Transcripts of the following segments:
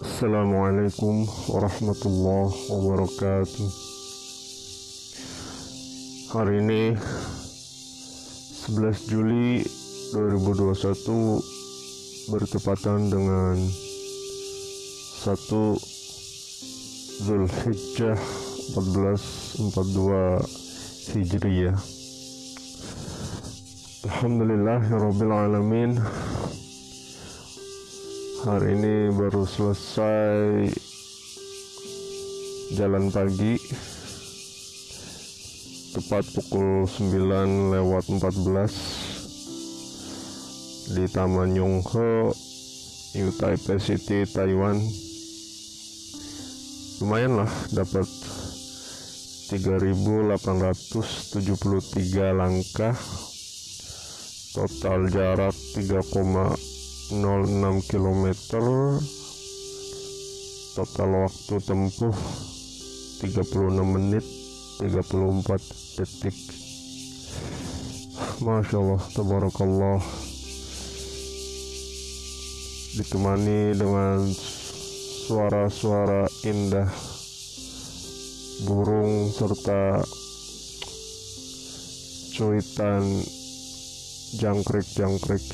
Assalamualaikum warahmatullahi wabarakatuh. Hari ini 11 Juli 2021 bertepatan dengan 1 Zulhijjah 1442 Hijriyah. Alhamdulillahirrabbilalamin Hari ini baru selesai jalan pagi. Tepat pukul 9 lewat 14 di Taman Yonghe New Taipei City Taiwan. Lumayan lah dapat 3873 langkah. Total jarak 3, 06 km total waktu tempuh 36 menit 34 detik. Masya Allah Tabarakallah. Ditemani dengan suara-suara indah burung serta cuitan jangkrik-jangkrik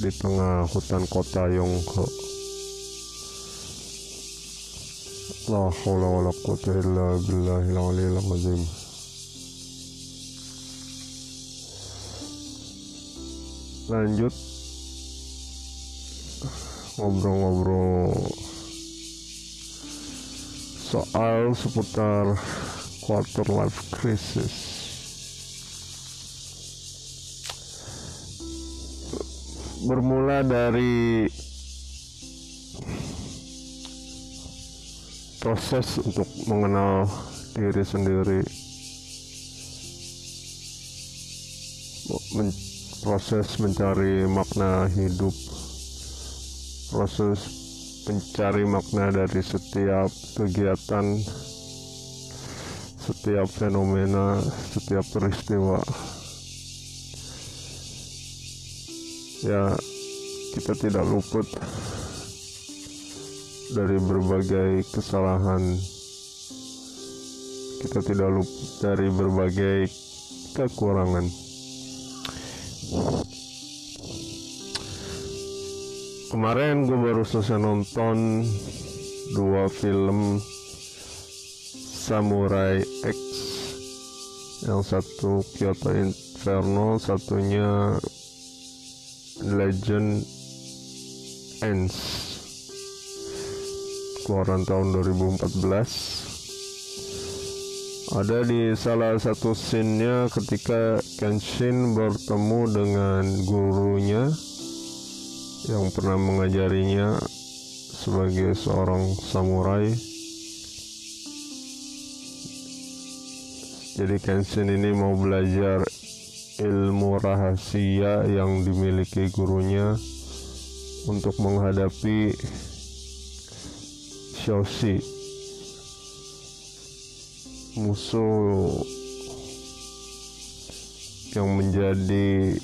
di tengah hutan kota Yonghe. La haula wala quwwata illa billahil aliyil azim. Lanjut ngobrol-ngobrol soal seputar quarter life crisis bermula dari proses untuk mengenal diri sendiri. Men proses mencari makna hidup. Proses mencari makna dari setiap kegiatan setiap fenomena setiap peristiwa ya kita tidak luput dari berbagai kesalahan. Kita tidak luput dari berbagai kekurangan. Kemarin gue baru selesai nonton dua film Samurai X. Yang satu Kyoto Inferno satunya Legend Ends. Keluaran tahun 2014 ada di salah satu scene-nya ketika Kenshin bertemu dengan gurunya yang pernah mengajarinya sebagai seorang samurai. Jadi Kenshin ini mau belajar ilmu rahasia yang dimiliki gurunya untuk menghadapi Xiaoxi. Musuh yang menjadi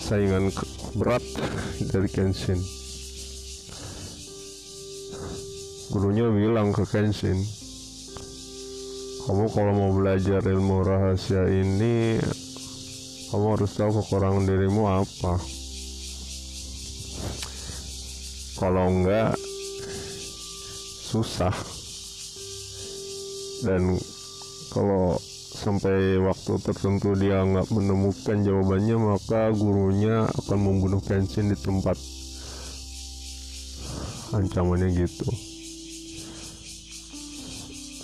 saingan berat dari Kenshin. Gurunya bilang ke Kenshin kamu kalau mau belajar ilmu rahasia ini kamu harus tahu kekurangan dirimu apa. Kalau enggak susah. Dan kalau sampai waktu tertentu dia nggak menemukan jawabannya maka gurunya akan membunuh Kenshin di tempat ancamannya gitu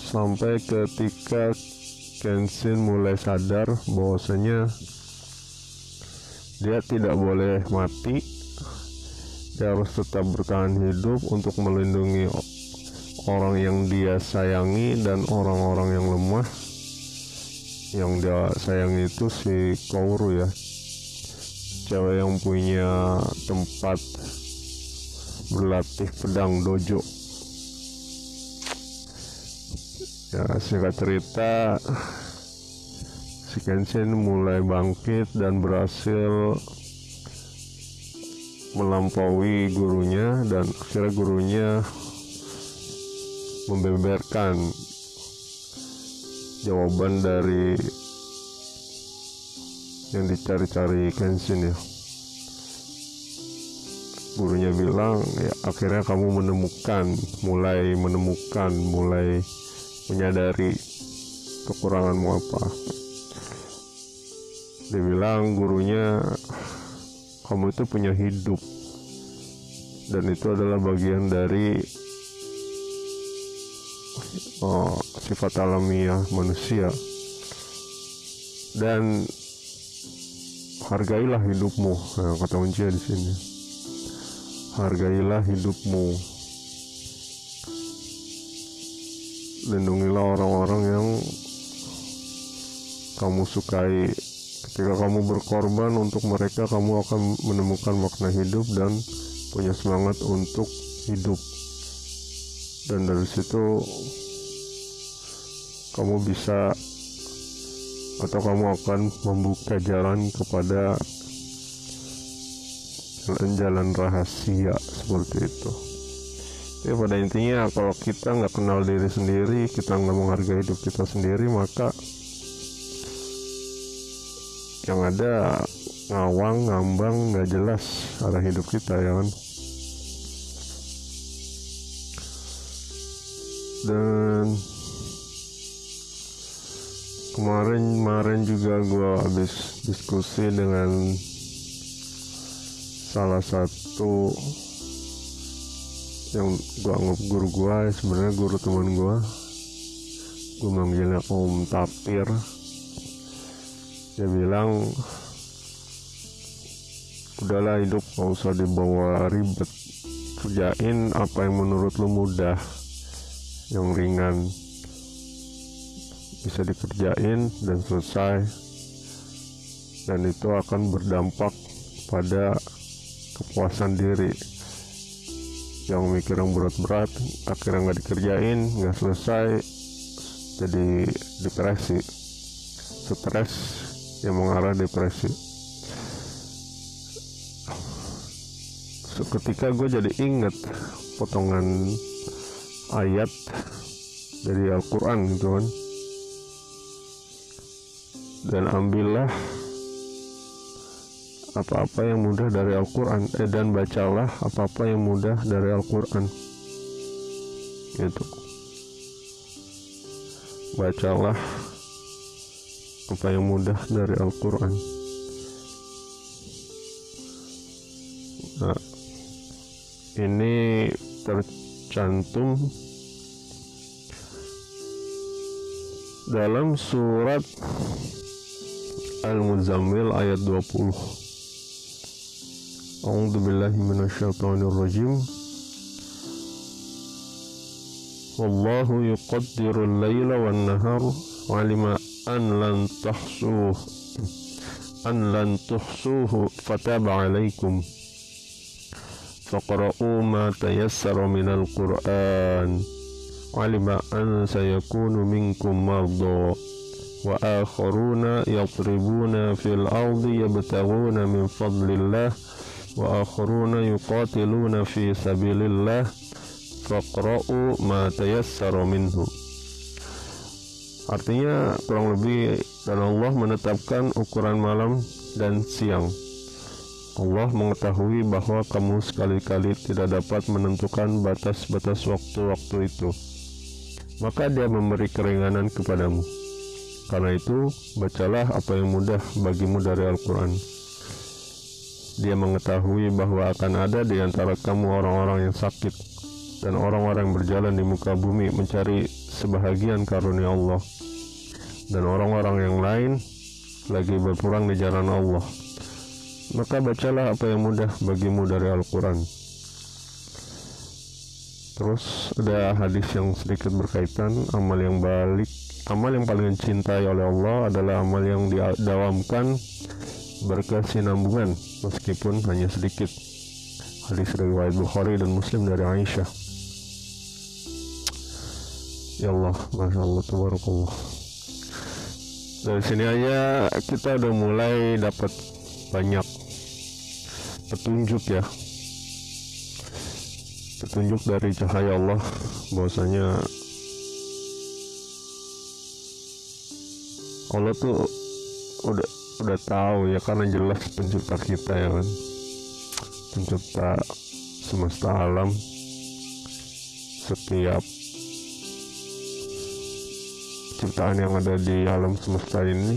sampai ketika Kenshin mulai sadar bahwasanya dia tidak boleh mati dia harus tetap bertahan hidup untuk melindungi orang yang dia sayangi dan orang-orang yang lemah. Yang dia sayangi itu si Kauru ya. Cewek yang punya tempat berlatih pedang dojo ya singkat cerita si Kenshin mulai bangkit dan berhasil melampaui gurunya dan akhirnya gurunya membeberkan jawaban dari yang dicari-cari Kenshin ya. Gurunya bilang ya akhirnya kamu menemukan mulai menemukan mulai menyadari kekuranganmu apa. Dia bilang gurunya kamu itu punya hidup. Dan itu adalah bagian dari oh, sifat alamiah manusia. Dan hargailah hidupmu nah, kata kuncinya di sini. Hargailah hidupmu lindungilah orang-orang yang kamu sukai. Ketika kamu berkorban untuk mereka kamu akan menemukan makna hidup dan punya semangat untuk hidup. Dan dari situ kamu bisa atau kamu akan membuka jalan kepada jalan-jalan rahasia seperti itu ya pada intinya kalau kita nggak kenal diri sendiri kita nggak menghargai hidup kita sendiri maka yang ada ngawang ngambang nggak jelas arah hidup kita ya kan? Dan kemarin-kemarin juga gue habis diskusi dengan salah satu yang gue anggap guru gue sebenarnya guru teman gue gue manggilnya Om Tapir. Dia bilang udahlah hidup gak usah dibawa ribet. Kerjain apa yang menurut lu mudah yang ringan. Bisa dikerjain dan selesai. Dan itu akan berdampak pada kepuasan diri yang mikir yang berat-berat akhirnya nggak dikerjain nggak selesai jadi depresi. Stres yang mengarah depresi. Seketika gue jadi inget potongan ayat dari Al-Quran gitu kan. Dan ambillah apa-apa yang mudah dari Al-Quran. Eh, dan bacalah apa-apa yang mudah dari Al-Quran. Gitu. Bacalah apa yang mudah dari Al-Quran. Nah ini tercantum dalam surat Al-Muzammil ayat 20 أعوذ بالله من الشيطان الرجيم. والله يقدر الليل والنهار وعلم أن لن تحصوه أن لن تحصوه فتاب عليكم. فاقرؤوا ما تيسر من القرآن علم أن سيكون منكم مرضى. وآخرون يضربون في الأرض يبتغون من فضل الله وآخرون يقاتلون في سبيل الله فاقرأوا ما تيسر منه Artinya kurang lebih dan Allah menetapkan ukuran malam dan siang. Allah mengetahui bahwa kamu sekali-kali tidak dapat menentukan batas-batas waktu-waktu itu. Maka dia memberi keringanan kepadamu. Karena itu, bacalah apa yang mudah bagimu dari Al-Quran. Dia mengetahui bahwa akan ada di antara kamu orang-orang yang sakit dan orang-orang yang berjalan di muka bumi mencari sebahagian karunia Allah dan orang-orang yang lain lagi berperang di jalan Allah. Maka bacalah apa yang mudah bagimu dari Al-Quran. Terus ada hadis yang sedikit berkaitan amal yang balik Amal yang paling dicintai oleh Allah adalah amal yang didawamkan berkesinambungan meskipun hanya sedikit. Hadis riwayat Bukhari dan Muslim dari Aisyah. Ya Allah, Masya Allah, Tabarakallah. Dari sini aja kita udah mulai dapat banyak petunjuk ya petunjuk dari cahaya Allah bahwasanya Allah tuh udah udah tahu ya karena jelas pencipta kita ya kan. Pencipta semesta alam. Setiap ciptaan yang ada di alam semesta ini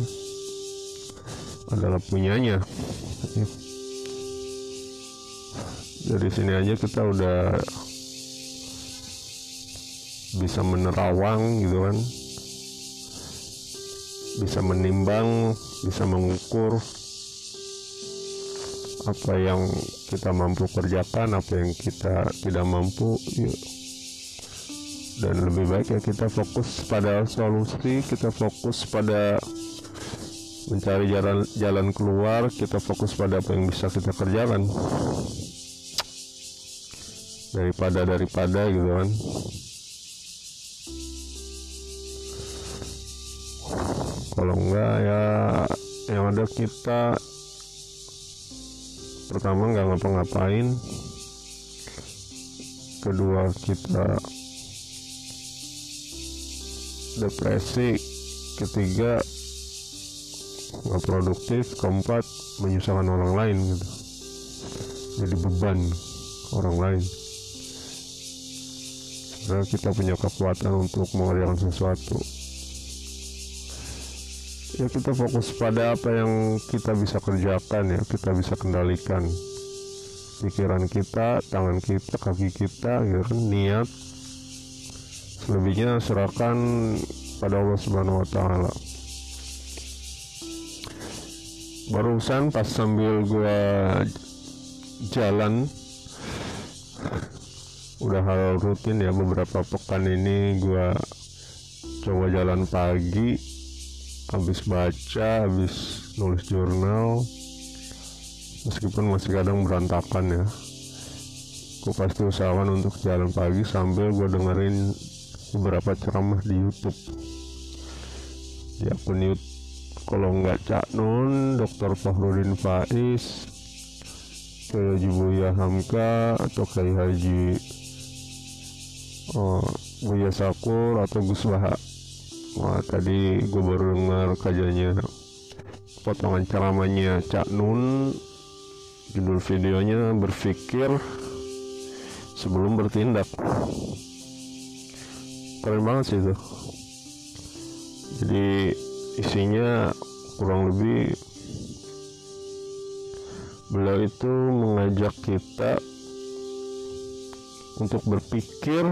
adalah punyanya. Ya. dari sini aja kita udah bisa menerawang gitu kan bisa menimbang bisa mengukur apa yang kita mampu kerjakan apa yang kita tidak mampu yuk. dan lebih baik ya kita fokus pada solusi kita fokus pada mencari jalan jalan keluar kita fokus pada apa yang bisa kita kerjakan daripada daripada gitu kan kalau enggak ya yang ada kita. Pertama nggak ngapa-ngapain. Kedua kita depresi. Ketiga nggak produktif. Keempat menyusahkan orang lain gitu. Jadi beban orang lain. Karena kita punya kekuatan untuk mengerjakan sesuatu ya kita fokus pada apa yang kita bisa kerjakan ya kita bisa kendalikan. Pikiran kita tangan kita kaki kita gitu kan niat. Selebihnya serahkan pada Allah Subhanahu wa taala. Barusan pas sambil gua jalan udah hal rutin ya beberapa pekan ini gua coba jalan pagi habis baca habis nulis jurnal meskipun masih kadang berantakan ya gue pasti usahakan untuk jalan pagi sambil gue dengerin beberapa ceramah di YouTube di akun YouTube kalau nggak Cak Nun Dr. Fahrudin Faiz Kiai Haji Buya Hamka atau Kiai Haji oh, Buya Sakur atau Gus Baha Wah tadi gue baru dengar kajiannya potongan ceramahnya Cak Nun. Judul videonya berpikir sebelum bertindak. Keren banget sih itu. Jadi isinya kurang lebih beliau itu mengajak kita untuk berpikir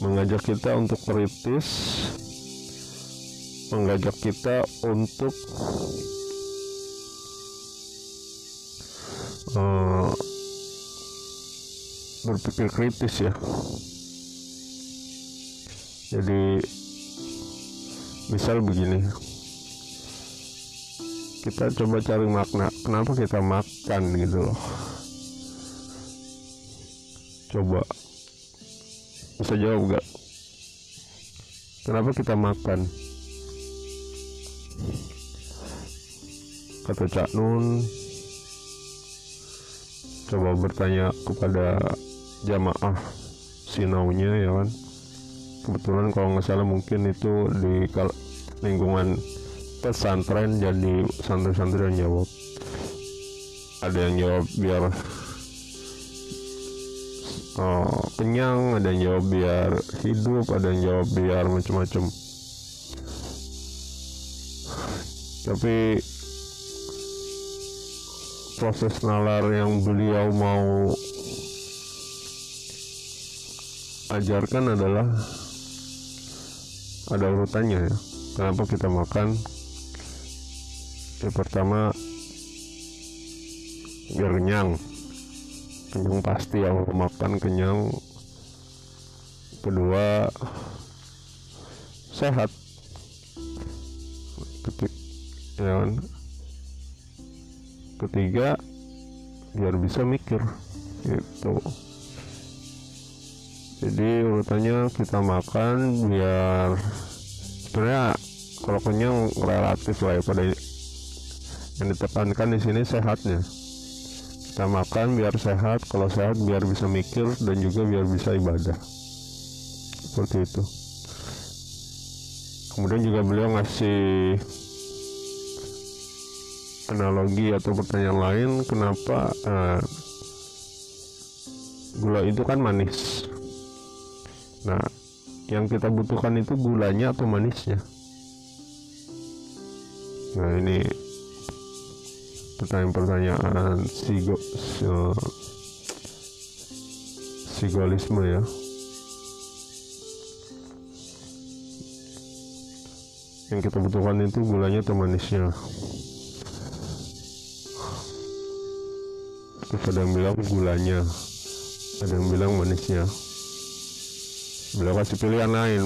mengajak kita untuk kritis. Mengajak kita untuk uh, berpikir kritis ya. Jadi misal begini. Kita coba cari makna. Kenapa kita makan gitu loh? Coba bisa jawab gak kenapa kita makan? Kata Cak Nun. Coba bertanya kepada jamaah sinaunya ya kan? Kebetulan kalau nggak salah mungkin itu di lingkungan pesantren jadi santri-santri yang jawab. Ada yang jawab biar oh, kenyang ada yang jawab biar hidup ada yang jawab biar macam-macam tapi proses nalar yang beliau mau ajarkan adalah ada urutannya ya. Kenapa kita makan? Yang pertama biar kenyang kenyang pasti yang makan kenyang. Kedua sehat. Ketik, ya kan? ketiga biar bisa mikir gitu. Jadi urutannya kita makan biar sebenarnya kalau kenyang relatif lah ya pada yang ditekankan di sini sehatnya kita makan biar sehat kalau sehat biar bisa mikir dan juga biar bisa ibadah. Seperti itu. Kemudian juga beliau ngasih analogi atau pertanyaan lain kenapa uh, gula itu kan manis. Nah yang kita butuhkan itu gulanya atau manisnya? Nah ini pertanyaan-pertanyaan sigo sigolisme ya. Yang kita butuhkan itu gulanya atau manisnya? Terus ada yang bilang gulanya ada yang bilang manisnya. Beliau kasih pilihan lain.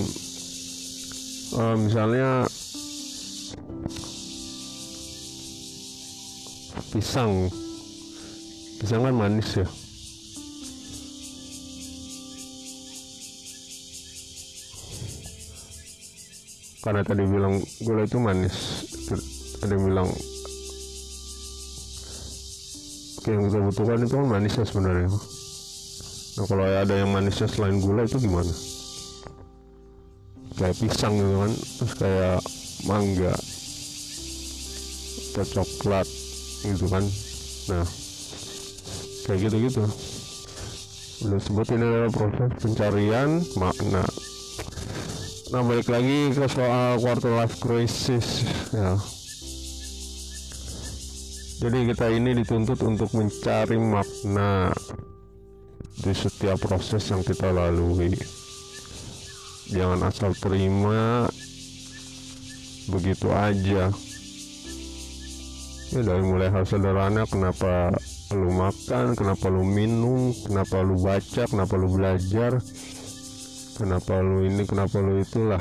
Uh, misalnya pisang. Pisang kan manis ya. Karena tadi bilang gula itu manis. Ada yang bilang yang kita butuhkan itu kan manisnya sebenarnya. Nah kalau ada yang manisnya selain gula itu gimana? Kayak pisang gitu kan terus kayak mangga atau coklat gitu kan nah kayak gitu gitu udah sebut ini adalah proses pencarian makna nah balik lagi ke soal quarter life crisis ya jadi kita ini dituntut untuk mencari makna di setiap proses yang kita lalui. Jangan asal terima begitu aja. Ya dari mulai hal sederhana kenapa lu makan, kenapa lu minum, kenapa lu baca, kenapa lu belajar, kenapa lu ini, kenapa lu itulah.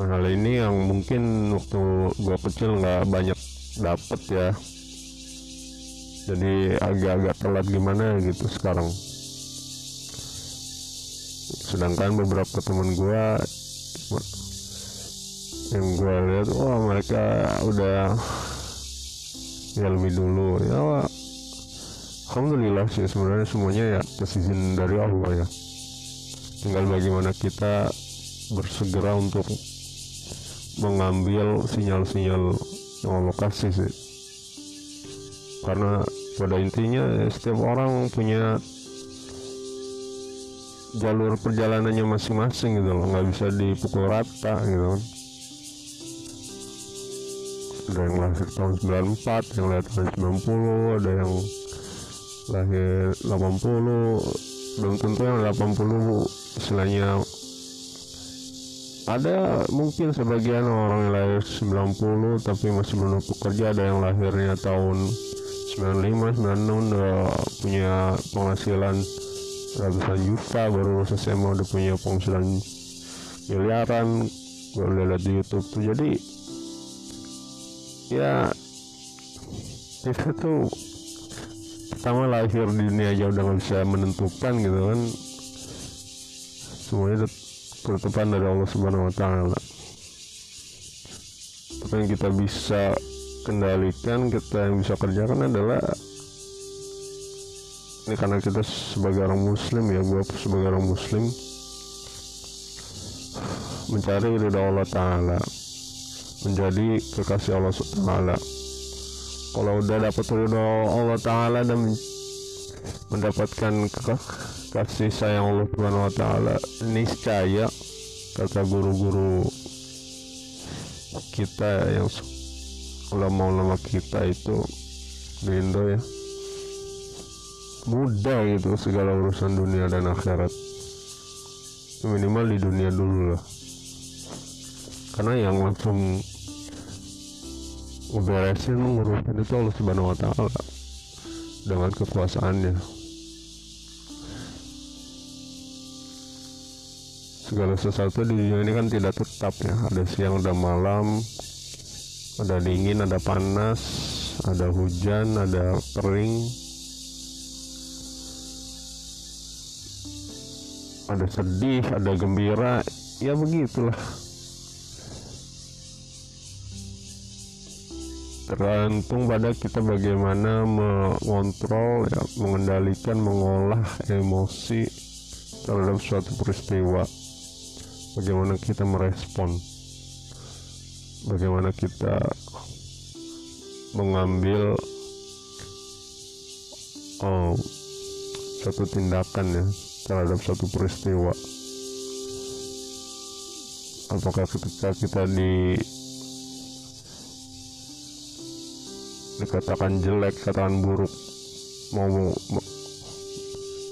nah hal ini yang mungkin waktu gua kecil nggak banyak dapet ya jadi agak-agak telat gimana gitu sekarang sedangkan beberapa teman gua yang gua lihat wah mereka udah ya lebih dulu. Ya alhamdulillah sih sebenarnya semuanya ya kesizin dari Allah ya. Tinggal bagaimana kita bersegera untuk mengambil sinyal-sinyal yang Allah kasih sih. Karena pada intinya setiap orang punya jalur perjalanannya masing-masing gitu loh. Nggak bisa dipukul rata gitu kan ada yang lahir tahun 94 yang lahir tahun 90 ada yang lahir 80 belum tentu yang 80 istilahnya. Ada mungkin sebagian orang yang lahir 90 tapi masih belum bekerja ada yang lahirnya tahun 95 96 udah punya penghasilan ratusan juta baru lulus SMA udah punya penghasilan miliaran gue lihat di YouTube tuh. Jadi ya kita tuh pertama lahir di dunia aja udah nggak bisa menentukan gitu kan semuanya ketetapan dari Allah Subhanahu wa taala. Apa yang kita bisa kendalikan, kita yang bisa kerjakan adalah ini karena kita sebagai orang muslim ya, gue sebagai orang muslim mencari ridha Allah taala, menjadi kekasih Allah taala. Kalau udah dapat ridha Allah taala dan mendapatkan kasih sayang Allah Subhanahu wa taala niscaya kata guru-guru kita yang ulama-ulama kita itu di ya mudah gitu segala urusan dunia dan akhirat minimal di dunia dulu lah karena yang langsung ngeberesin ngurusin itu Allah Subhanahu wa taala dengan kekuasaannya. Segala sesuatu di dunia ini kan tidak tetap ya. Ada siang ada malam ada dingin ada panas ada hujan ada kering. Ada sedih ada gembira. Ya begitulah tergantung pada kita bagaimana mengontrol ya mengendalikan mengolah emosi terhadap suatu peristiwa. Bagaimana kita merespon. Bagaimana kita mengambil oh, satu tindakan ya terhadap satu peristiwa. Apakah ketika kita di dikatakan jelek katakan buruk. Mau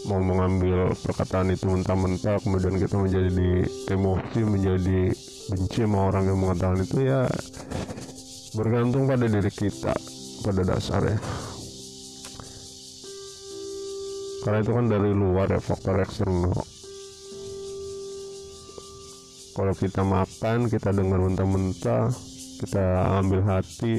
mau mengambil perkataan itu mentah-mentah kemudian kita menjadi di emosi menjadi benci sama orang yang mengatakan itu ya bergantung pada diri kita pada dasarnya. Karena itu kan dari luar ya faktor eksternal. Kalau kita makan kita dengar mentah-mentah kita ambil hati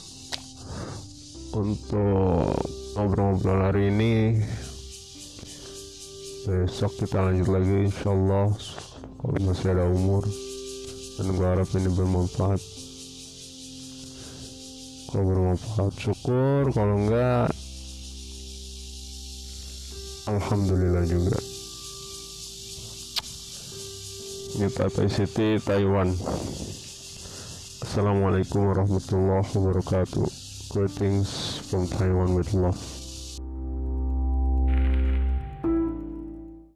untuk ngobrol-ngobrol hari ini besok kita lanjut lagi insyaallah kalau masih ada umur. Dan gue harap ini bermanfaat. Kalau bermanfaat syukur. Kalau enggak alhamdulillah juga. Ini Taipei City Taiwan. Assalamualaikum warahmatullahi wabarakatuh. Greetings from Taiwan with love.